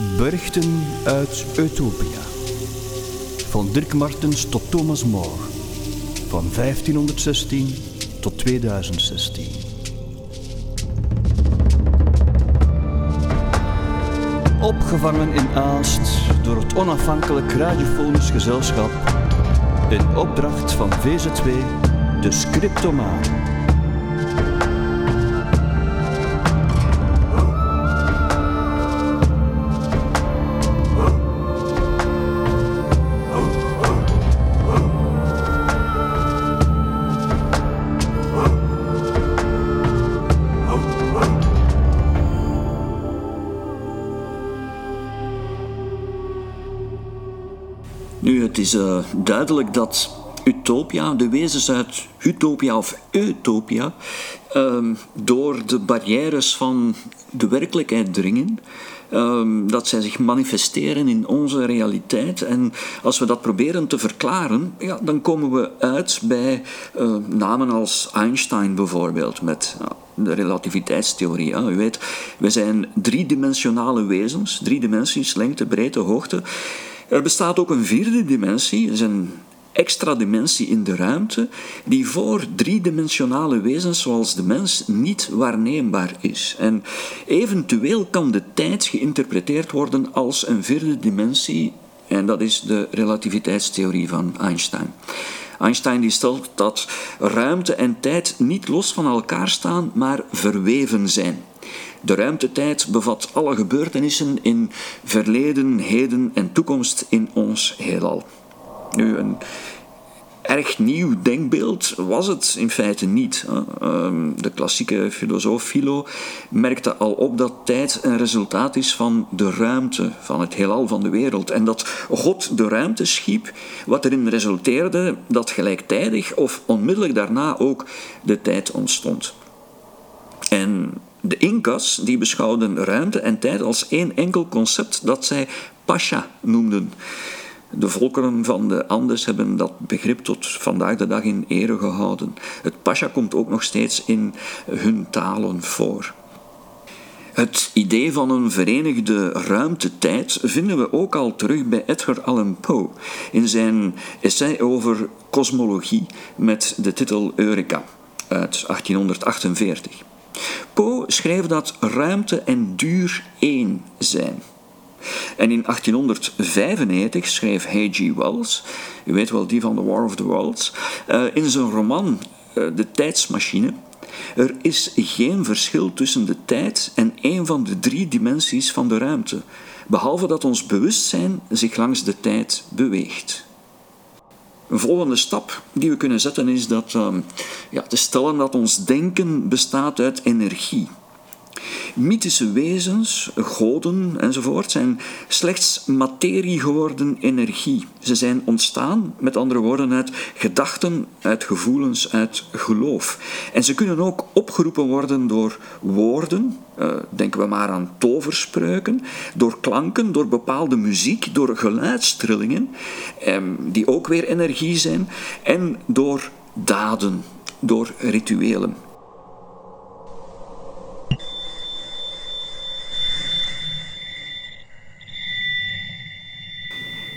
Berichten uit Utopia. Van Dirk Martens tot Thomas More. Van 1516 tot 2016. Opgevangen in Aalst door het onafhankelijk radiofonisch gezelschap. In opdracht van VZ2, de Scriptomaan. Nu, het is eh, duidelijk dat Utopia, de wezens uit Utopia of Utopia, ehm, door de barrières van de werkelijkheid dringen. Ehm, dat zij zich manifesteren in onze realiteit. En als we dat proberen te verklaren, ja, dan komen we uit bij eh, namen als Einstein bijvoorbeeld, met de relativiteitstheorie. U weet, we zijn driedimensionale wezens, drie dimensies, lengte, breedte, hoogte. Er bestaat ook een vierde dimensie, is een extra dimensie in de ruimte, die voor driedimensionale wezens zoals de mens niet waarneembaar is. En eventueel kan de tijd geïnterpreteerd worden als een vierde dimensie, en dat is de relativiteitstheorie van Einstein. Einstein die stelt dat ruimte en tijd niet los van elkaar staan, maar verweven zijn. De ruimtetijd bevat alle gebeurtenissen in verleden, heden en toekomst in ons heelal. Nu, een erg nieuw denkbeeld was het in feite niet. Ehm, de klassieke filosoof Philo merkte al op dat tijd een resultaat is van de ruimte, van het heelal van de wereld. En dat God de ruimte schiep, wat erin resulteerde dat gelijktijdig of onmiddellijk daarna ook de tijd ontstond. En de Incas die beschouwden ruimte en tijd als één enkel concept dat zij Pasha noemden. De volkeren van de Andes hebben dat begrip tot vandaag de dag in ere gehouden. Het Pasha komt ook nog steeds in hun talen voor. Het idee van een verenigde ruimtetijd vinden we ook al terug bij Edgar Allan Poe in zijn essay over kosmologie met de titel Eureka uit 1848. Poe schreef dat ruimte en duur één zijn. En in 1895 schreef H.G. Wells, u weet wel die van The War of the Worlds, eh, in zijn roman eh, De Tijdsmachine. Er is geen verschil tussen de tijd en een van de drie dimensies van de ruimte, behalve dat ons bewustzijn zich langs de tijd beweegt. Een volgende stap die we kunnen zetten is dat, uh, ja, te stellen dat ons denken bestaat uit energie. Mythische wezens, goden enzovoort, zijn slechts materie geworden energie. Ze zijn ontstaan, met andere woorden, uit gedachten, uit gevoelens, uit geloof. En ze kunnen ook opgeroepen worden door woorden, uh, denken we maar aan toverspreuken, door klanken, door bepaalde muziek, door geluidstrillingen, eh, die ook weer energie zijn, en door daden, door rituelen.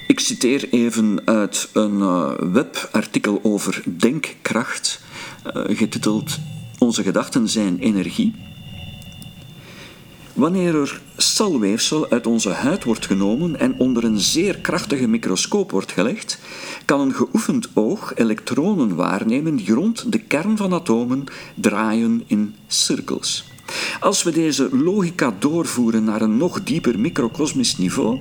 Ik citeer even uit een uh, webartikel over denkkracht, uh, getiteld Onze gedachten zijn energie. Wanneer er celweefsel uit onze huid wordt genomen en onder een zeer krachtige microscoop wordt gelegd, kan een geoefend oog elektronen waarnemen die rond de kern van atomen draaien in cirkels. Als we deze logica doorvoeren naar een nog dieper microcosmisch niveau,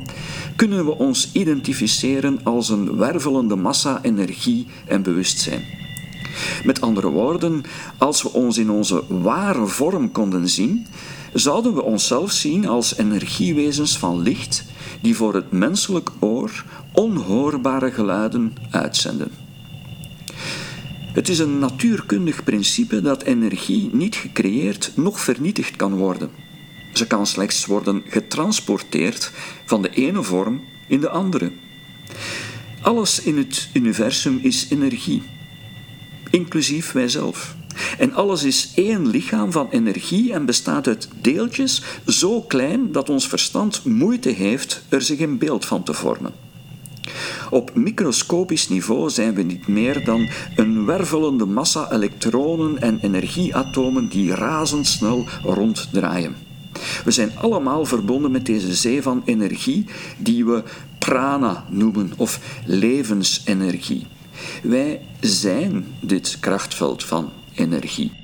kunnen we ons identificeren als een wervelende massa energie en bewustzijn. Met andere woorden, als we ons in onze ware vorm konden zien, zouden we onszelf zien als energiewezens van licht die voor het menselijk oor onhoorbare geluiden uitzenden. Het is een natuurkundig principe dat energie niet gecreëerd noch vernietigd kan worden. Ze kan slechts worden getransporteerd van de ene vorm in de andere. Alles in het universum is energie, inclusief wijzelf. En alles is één lichaam van energie en bestaat uit deeltjes zo klein dat ons verstand moeite heeft er zich een beeld van te vormen. Op microscopisch niveau zijn we niet meer dan een wervelende massa elektronen en energieatomen die razendsnel ronddraaien. We zijn allemaal verbonden met deze zee van energie die we prana noemen of levensenergie. Wij zijn dit krachtveld van energie.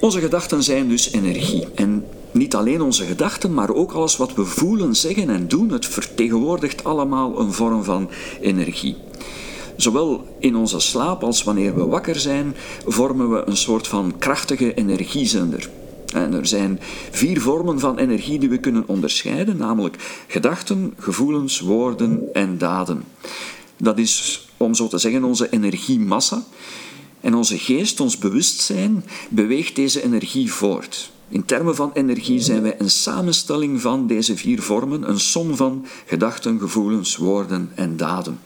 Onze gedachten zijn dus energie. En niet alleen onze gedachten, maar ook alles wat we voelen, zeggen en doen, het vertegenwoordigt allemaal een vorm van energie. Zowel in onze slaap als wanneer we wakker zijn, vormen we een soort van krachtige energiezender. En er zijn vier vormen van energie die we kunnen onderscheiden, namelijk gedachten, gevoelens, woorden en daden. Dat is, om zo te zeggen, onze energiemassa. En onze geest, ons bewustzijn, beweegt deze energie voort. In termen van energie zijn wij een samenstelling van deze vier vormen, een som van gedachten, gevoelens, woorden en daden.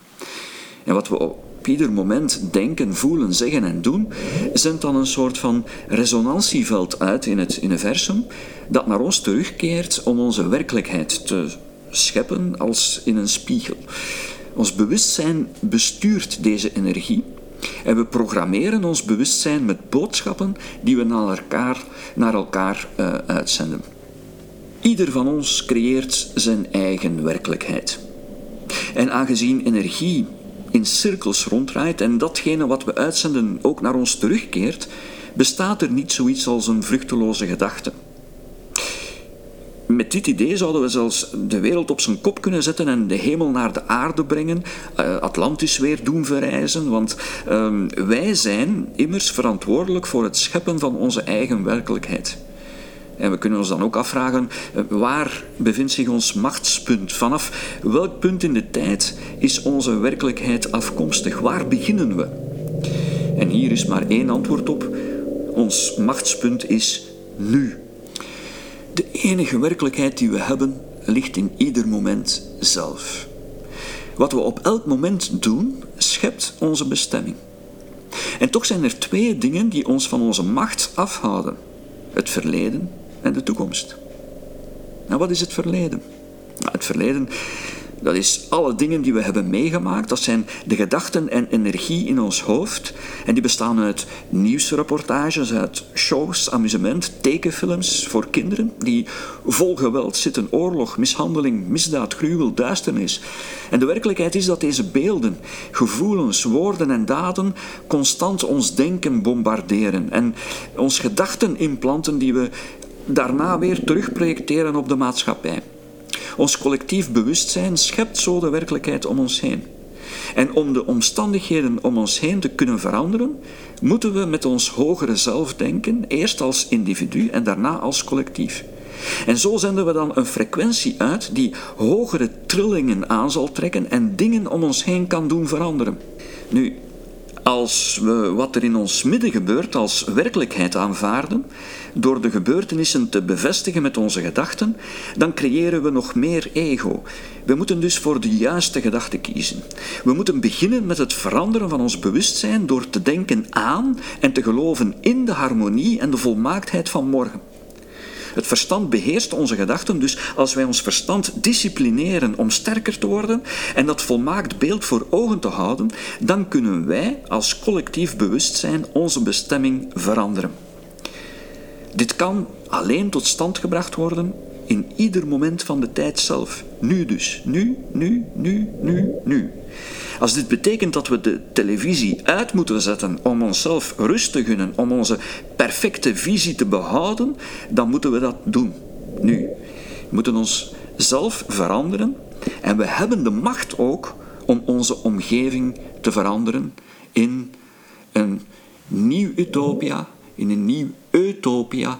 En wat we op ieder moment denken, voelen, zeggen en doen, zendt dan een soort van resonantieveld uit in het universum, dat naar ons terugkeert om onze werkelijkheid te scheppen als in een spiegel. Ons bewustzijn bestuurt deze energie en we programmeren ons bewustzijn met boodschappen die we naar elkaar, naar elkaar uh, uitzenden. Ieder van ons creëert zijn eigen werkelijkheid. En aangezien energie in cirkels ronddraait en datgene wat we uitzenden ook naar ons terugkeert, bestaat er niet zoiets als een vruchteloze gedachte. Met dit idee zouden we zelfs de wereld op zijn kop kunnen zetten en de hemel naar de aarde brengen, uh, Atlantis weer doen verrijzen, want uh, wij zijn immers verantwoordelijk voor het scheppen van onze eigen werkelijkheid. En we kunnen ons dan ook afvragen, uh, waar bevindt zich ons machtspunt? Vanaf welk punt in de tijd is onze werkelijkheid afkomstig? Waar beginnen we? En hier is maar één antwoord op. Ons machtspunt is nu. De enige werkelijkheid die we hebben ligt in ieder moment zelf. Wat we op elk moment doen, schept onze bestemming. En toch zijn er twee dingen die ons van onze macht afhouden: het verleden en de toekomst. Nou, wat is het verleden? Nou, het verleden dat is alle dingen die we hebben meegemaakt. Dat zijn de gedachten en energie in ons hoofd. En die bestaan uit nieuwsreportages, uit shows, amusement, tekenfilms voor kinderen. Die vol geweld zitten, oorlog, mishandeling, misdaad, gruwel, duisternis. En de werkelijkheid is dat deze beelden, gevoelens, woorden en daden constant ons denken bombarderen. En ons gedachten implanten die we daarna weer terugprojecteren op de maatschappij. Ons collectief bewustzijn schept zo de werkelijkheid om ons heen. En om de omstandigheden om ons heen te kunnen veranderen, moeten we met ons hogere zelf denken, eerst als individu en daarna als collectief. En zo zenden we dan een frequentie uit die hogere trillingen aan zal trekken en dingen om ons heen kan doen veranderen. Nu, Als we wat er in ons midden gebeurt als werkelijkheid aanvaarden, door de gebeurtenissen te bevestigen met onze gedachten, dan creëren we nog meer ego. We moeten dus voor de juiste gedachte kiezen. We moeten beginnen met het veranderen van ons bewustzijn door te denken aan en te geloven in de harmonie en de volmaaktheid van morgen. Het verstand beheerst onze gedachten, dus als wij ons verstand disciplineren om sterker te worden en dat volmaakt beeld voor ogen te houden, dan kunnen wij als collectief bewustzijn onze bestemming veranderen. Dit kan alleen tot stand gebracht worden in ieder moment van de tijd zelf. Nu dus. Nu, nu, nu, nu, nu. Als dit betekent dat we de televisie uit moeten zetten om onszelf rust te gunnen, om onze perfecte visie te behouden, dan moeten we dat doen. Nu. We moeten ons zelf veranderen en we hebben de macht ook om onze omgeving te veranderen in een nieuw utopia, in een nieuw utopia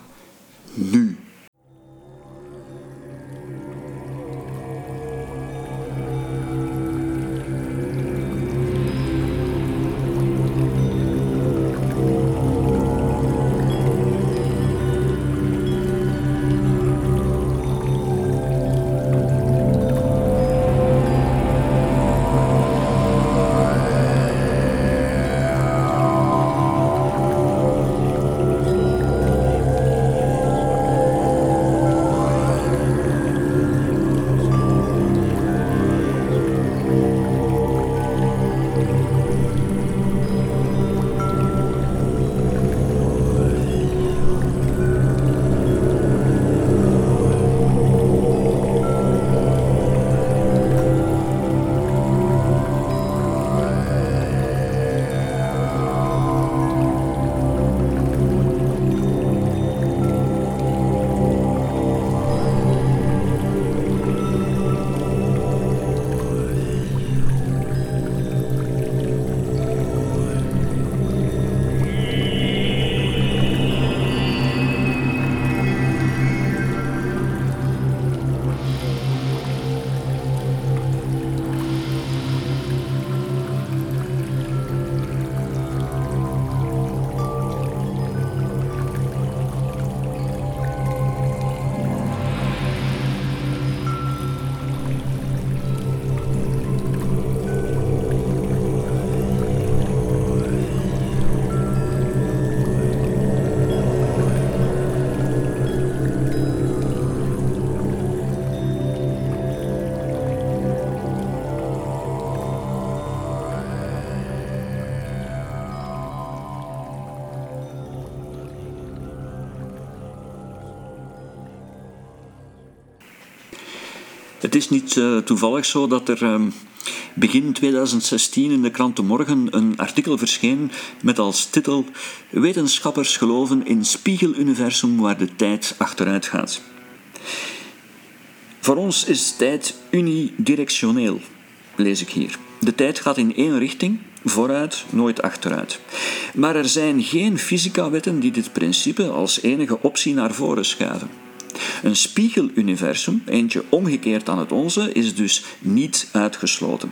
nu. Het is niet uh, toevallig zo dat er uh, begin 2016 in de krant De Morgen een artikel verscheen met als titel Wetenschappers geloven in spiegeluniversum waar de tijd achteruit gaat. Voor ons is tijd unidirectioneel, lees ik hier. De tijd gaat in één richting, vooruit, nooit achteruit. Maar er zijn geen fysica-wetten die dit principe als enige optie naar voren schuiven. Een spiegeluniversum, eentje omgekeerd aan het onze, is dus niet uitgesloten.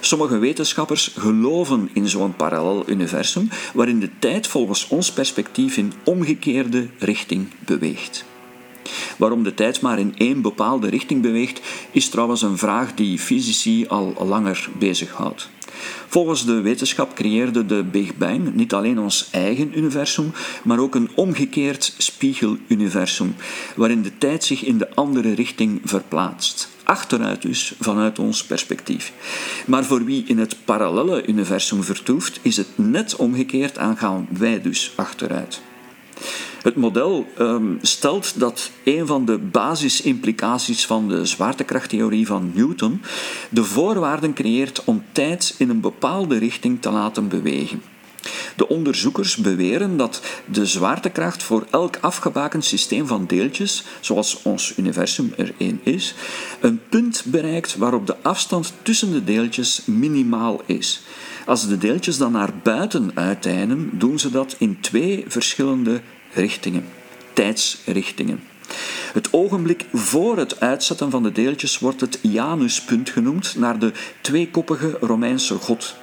Sommige wetenschappers geloven in zo'n parallel universum waarin de tijd volgens ons perspectief in omgekeerde richting beweegt. Waarom de tijd maar in één bepaalde richting beweegt, is trouwens een vraag die fysici al langer bezighoudt. Volgens de wetenschap creëerde de Big Bang niet alleen ons eigen universum, maar ook een omgekeerd spiegeluniversum, waarin de tijd zich in de andere richting verplaatst. Achteruit dus, vanuit ons perspectief. Maar voor wie in het parallelle universum vertoeft, is het net omgekeerd en gaan wij dus achteruit. Het model um, stelt dat een van de basisimplicaties van de zwaartekrachttheorie van Newton de voorwaarden creëert om tijd in een bepaalde richting te laten bewegen. De onderzoekers beweren dat de zwaartekracht voor elk afgebakend systeem van deeltjes, zoals ons universum er één is, een punt bereikt waarop de afstand tussen de deeltjes minimaal is. Als de deeltjes dan naar buiten uiteinden, doen ze dat in twee verschillende richtingen, tijdsrichtingen. Het ogenblik voor het uitzetten van de deeltjes wordt het Januspunt genoemd, naar de tweekoppige Romeinse god.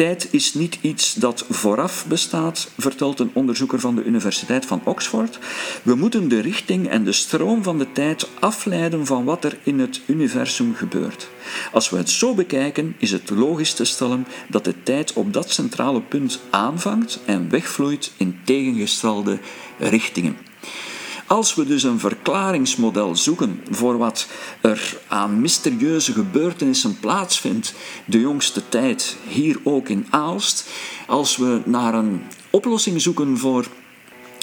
Tijd is niet iets dat vooraf bestaat, vertelt een onderzoeker van de Universiteit van Oxford. We moeten de richting en de stroom van de tijd afleiden van wat er in het universum gebeurt. Als we het zo bekijken, is het logisch te stellen dat de tijd op dat centrale punt aanvangt en wegvloeit in tegengestelde richtingen. Als we dus een verklaringsmodel zoeken voor wat er aan mysterieuze gebeurtenissen plaatsvindt de jongste tijd, hier ook in Aalst, als we naar een oplossing zoeken voor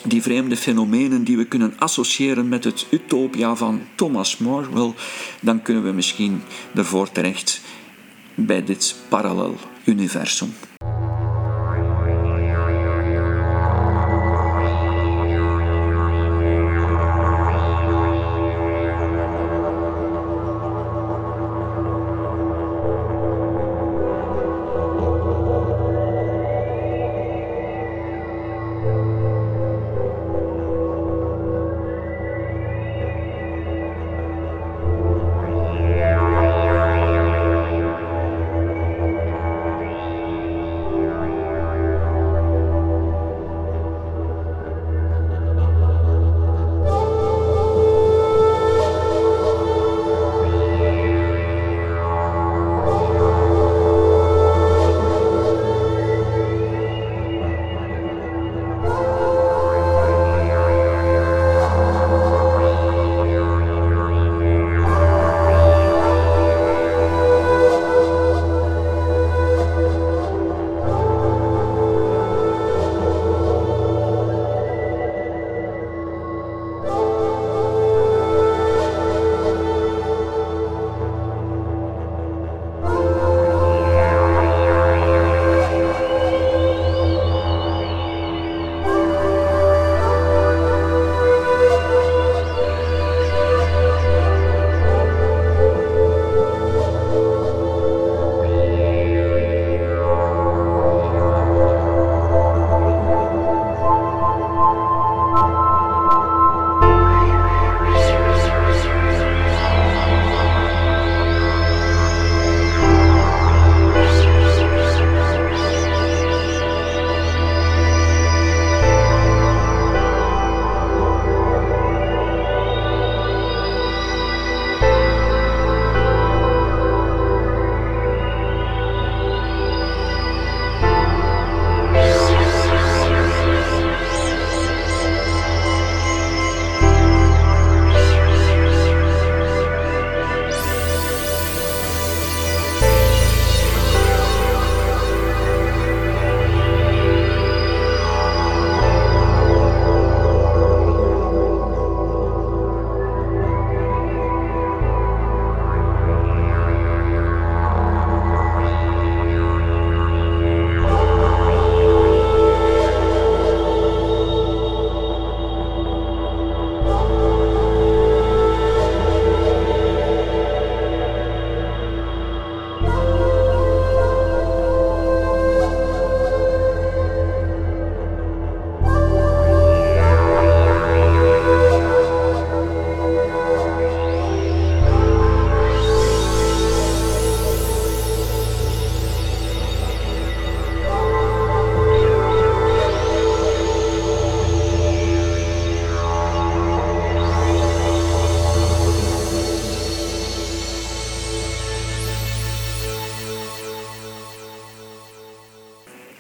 die vreemde fenomenen die we kunnen associëren met het utopia van Thomas More, dan kunnen we misschien ervoor terecht bij dit parallel universum.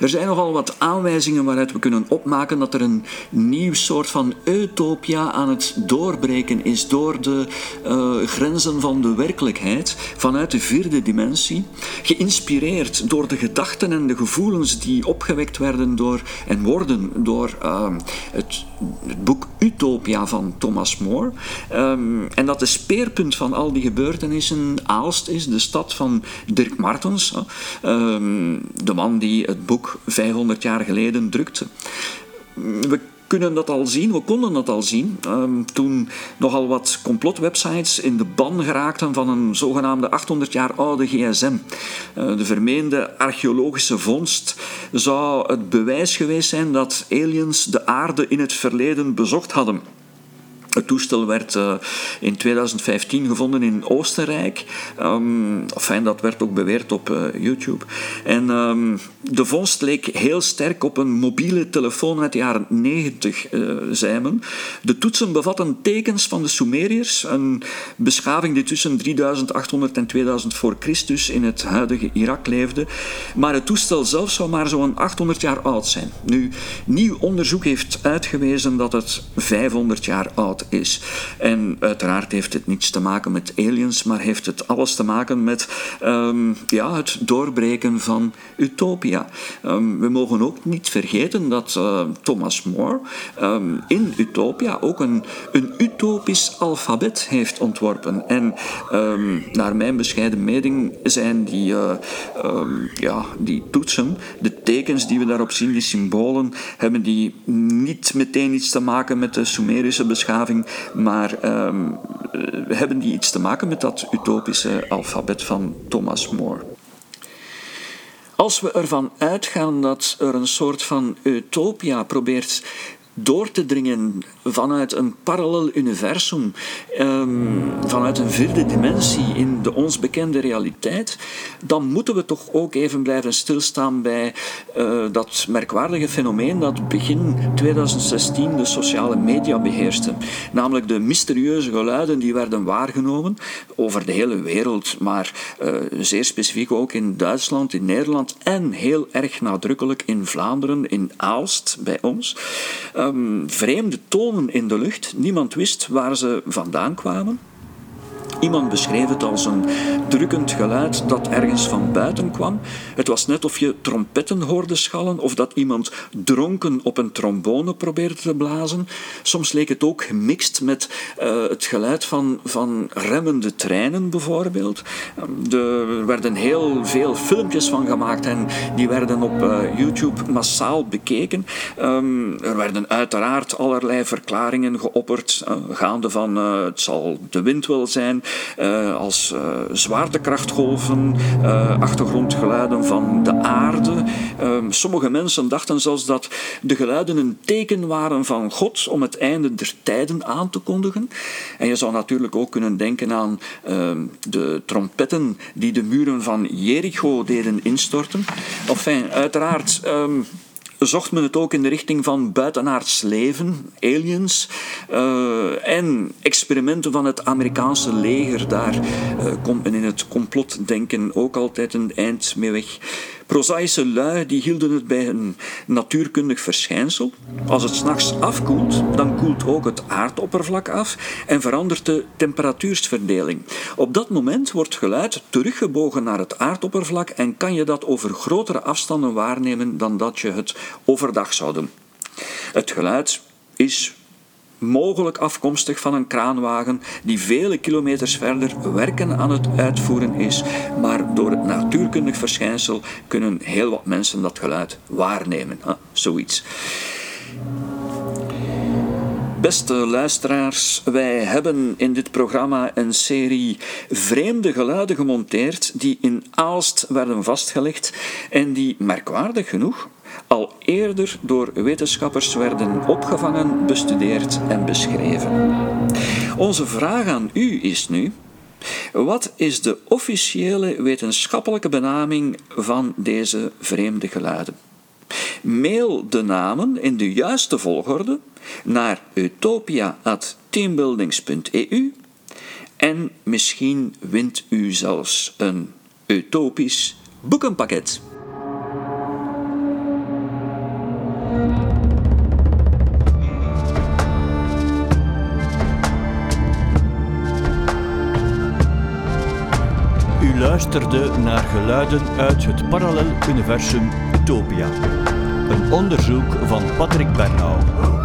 Er zijn nogal wat aanwijzingen waaruit we kunnen opmaken dat er een nieuw soort van utopia aan het doorbreken is door de uh, grenzen van de werkelijkheid vanuit de vierde dimensie, geïnspireerd door de gedachten en de gevoelens die opgewekt werden door en worden door uh, het, het, boek Utopia van Thomas More. Um, en dat de speerpunt van al die gebeurtenissen Aalst is, de stad van Dirk Martens, um, de man die het boek 500 jaar geleden drukte. We kunnen dat al zien, we konden dat al zien, um, toen nogal wat complotwebsites in de ban geraakten van een zogenaamde 800 jaar oude gsm. Uh, de vermeende archeologische vondst zou het bewijs geweest zijn dat aliens de aarde in het verleden bezocht hadden. Het toestel werd uh, in 2015 gevonden in Oostenrijk. Um, enfin, dat werd ook beweerd op uh, YouTube. En um, de vondst leek heel sterk op een mobiele telefoon uit de jaren 90, uh, zei men. De toetsen bevatten tekens van de Sumeriërs, een beschaving die tussen 3800 en 2000 voor Christus in het huidige Irak leefde. Maar het toestel zelf zou maar zo'n 800 jaar oud zijn. Nu, nieuw onderzoek heeft uitgewezen dat het 500 jaar oud is. En uiteraard heeft het niets te maken met aliens, maar heeft het alles te maken met um, ja, het doorbreken van utopia. Um, we mogen ook niet vergeten dat uh, Thomas More um, in Utopia ook een, een utopisch alfabet heeft ontworpen. En naar mijn bescheiden mening zijn die, uh, ja, die toetsen, de tekens die we daarop zien, die symbolen, hebben die niet meteen iets te maken met de Sumerische beschaving, maar um, hebben die iets te maken met dat utopische alfabet van Thomas More. Als we ervan uitgaan dat er een soort van utopia probeert door te dringen vanuit een parallel universum, um, vanuit een vierde dimensie in de ons bekende realiteit, dan moeten we toch ook even blijven stilstaan bij uh, dat merkwaardige fenomeen dat begin 2016 de sociale media beheerste. Namelijk de mysterieuze geluiden die werden waargenomen over de hele wereld, maar uh, zeer specifiek ook in Duitsland, in Nederland en heel erg nadrukkelijk in Vlaanderen, in Aalst bij ons. Um, vreemde in de lucht. Niemand wist waar ze vandaan kwamen. Iemand beschreef het als een drukkend geluid dat ergens van buiten kwam. Het was net of je trompetten hoorde schallen of dat iemand dronken op een trombone probeerde te blazen. Soms leek het ook gemixt met uh, het geluid van, van remmende treinen bijvoorbeeld. er werden heel veel filmpjes van gemaakt en die werden op uh, YouTube massaal bekeken. Um, er werden uiteraard allerlei verklaringen geopperd, uh, gaande van het zal de wind wel zijn, uh, als uh, zwaartekrachtgolven, uh, achtergrondgeluiden van de aarde. Ehm, sommige mensen dachten zelfs dat de geluiden een teken waren van God om het einde der tijden aan te kondigen. En je zou natuurlijk ook kunnen denken aan ehm, de trompetten die de muren van Jericho deden instorten. Enfin, uiteraard. Um, zocht men het ook in de richting van buitenaards leven, aliens, uh, en experimenten van het Amerikaanse leger. Daar uh, komt men in het complotdenken ook altijd een eind mee weg. Prozaïsche lui die hielden het bij een natuurkundig verschijnsel. Als het s'nachts afkoelt, dan koelt ook het aardoppervlak af en verandert de temperatuursverdeling. Op dat moment wordt geluid teruggebogen naar het aardoppervlak en kan je dat over grotere afstanden waarnemen dan dat je het overdag zou doen. Het geluid is mogelijk afkomstig van een kraanwagen die vele kilometers verder werken aan het uitvoeren is, maar door het natuurkundig verschijnsel kunnen heel wat mensen dat geluid waarnemen. Zoiets. Beste luisteraars, wij hebben in dit programma een serie vreemde geluiden gemonteerd die in Aalst werden vastgelegd en die merkwaardig genoeg al eerder door wetenschappers werden opgevangen, bestudeerd en beschreven. Onze vraag aan u is nu: wat is de officiële wetenschappelijke benaming van deze vreemde geluiden? Mail de namen in de juiste volgorde naar utopia.teambuildings.eu en misschien wint u zelfs een utopisch boekenpakket. Luisterde naar geluiden uit het parallel universum Utopia. Een onderzoek van Patrick Bernau.